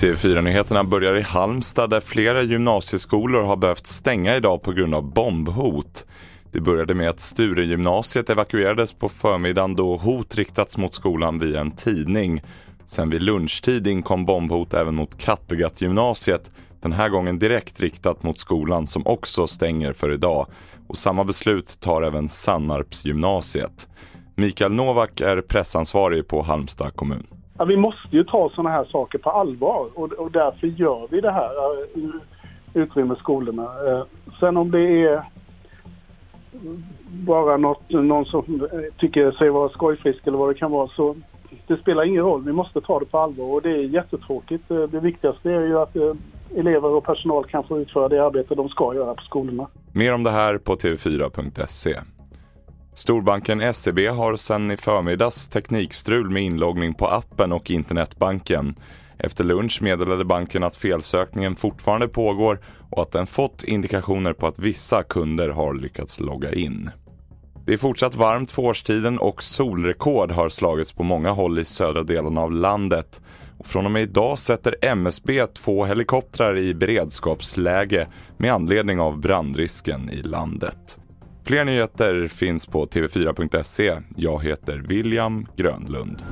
TV4-nyheterna börjar i Halmstad där flera gymnasieskolor har behövt stänga idag på grund av bombhot. Det började med att Sturegymnasiet evakuerades på förmiddagen då hot riktats mot skolan via en tidning. Sen vid lunchtid inkom bombhot även mot Kattegattgymnasiet, den här gången direkt riktat mot skolan som också stänger för idag. Och samma beslut tar även Sannarpsgymnasiet. Mikael Novak är pressansvarig på Halmstad kommun. Ja, vi måste ju ta sådana här saker på allvar och, och därför gör vi det här uh, utrymme skolorna. Uh, sen om det är bara något, någon som tycker sig vara skojfrisk eller vad det kan vara så det spelar ingen roll. Vi måste ta det på allvar och det är jättetråkigt. Det viktigaste är ju att elever och personal kan få utföra det arbete de ska göra på skolorna. Mer om det här på tv4.se. Storbanken SEB har sedan i förmiddags teknikstrul med inloggning på appen och internetbanken. Efter lunch meddelade banken att felsökningen fortfarande pågår och att den fått indikationer på att vissa kunder har lyckats logga in. Det är fortsatt varmt för årstiden och solrekord har slagits på många håll i södra delarna av landet. Och från och med idag sätter MSB två helikoptrar i beredskapsläge med anledning av brandrisken i landet. Fler nyheter finns på tv4.se. Jag heter William Grönlund.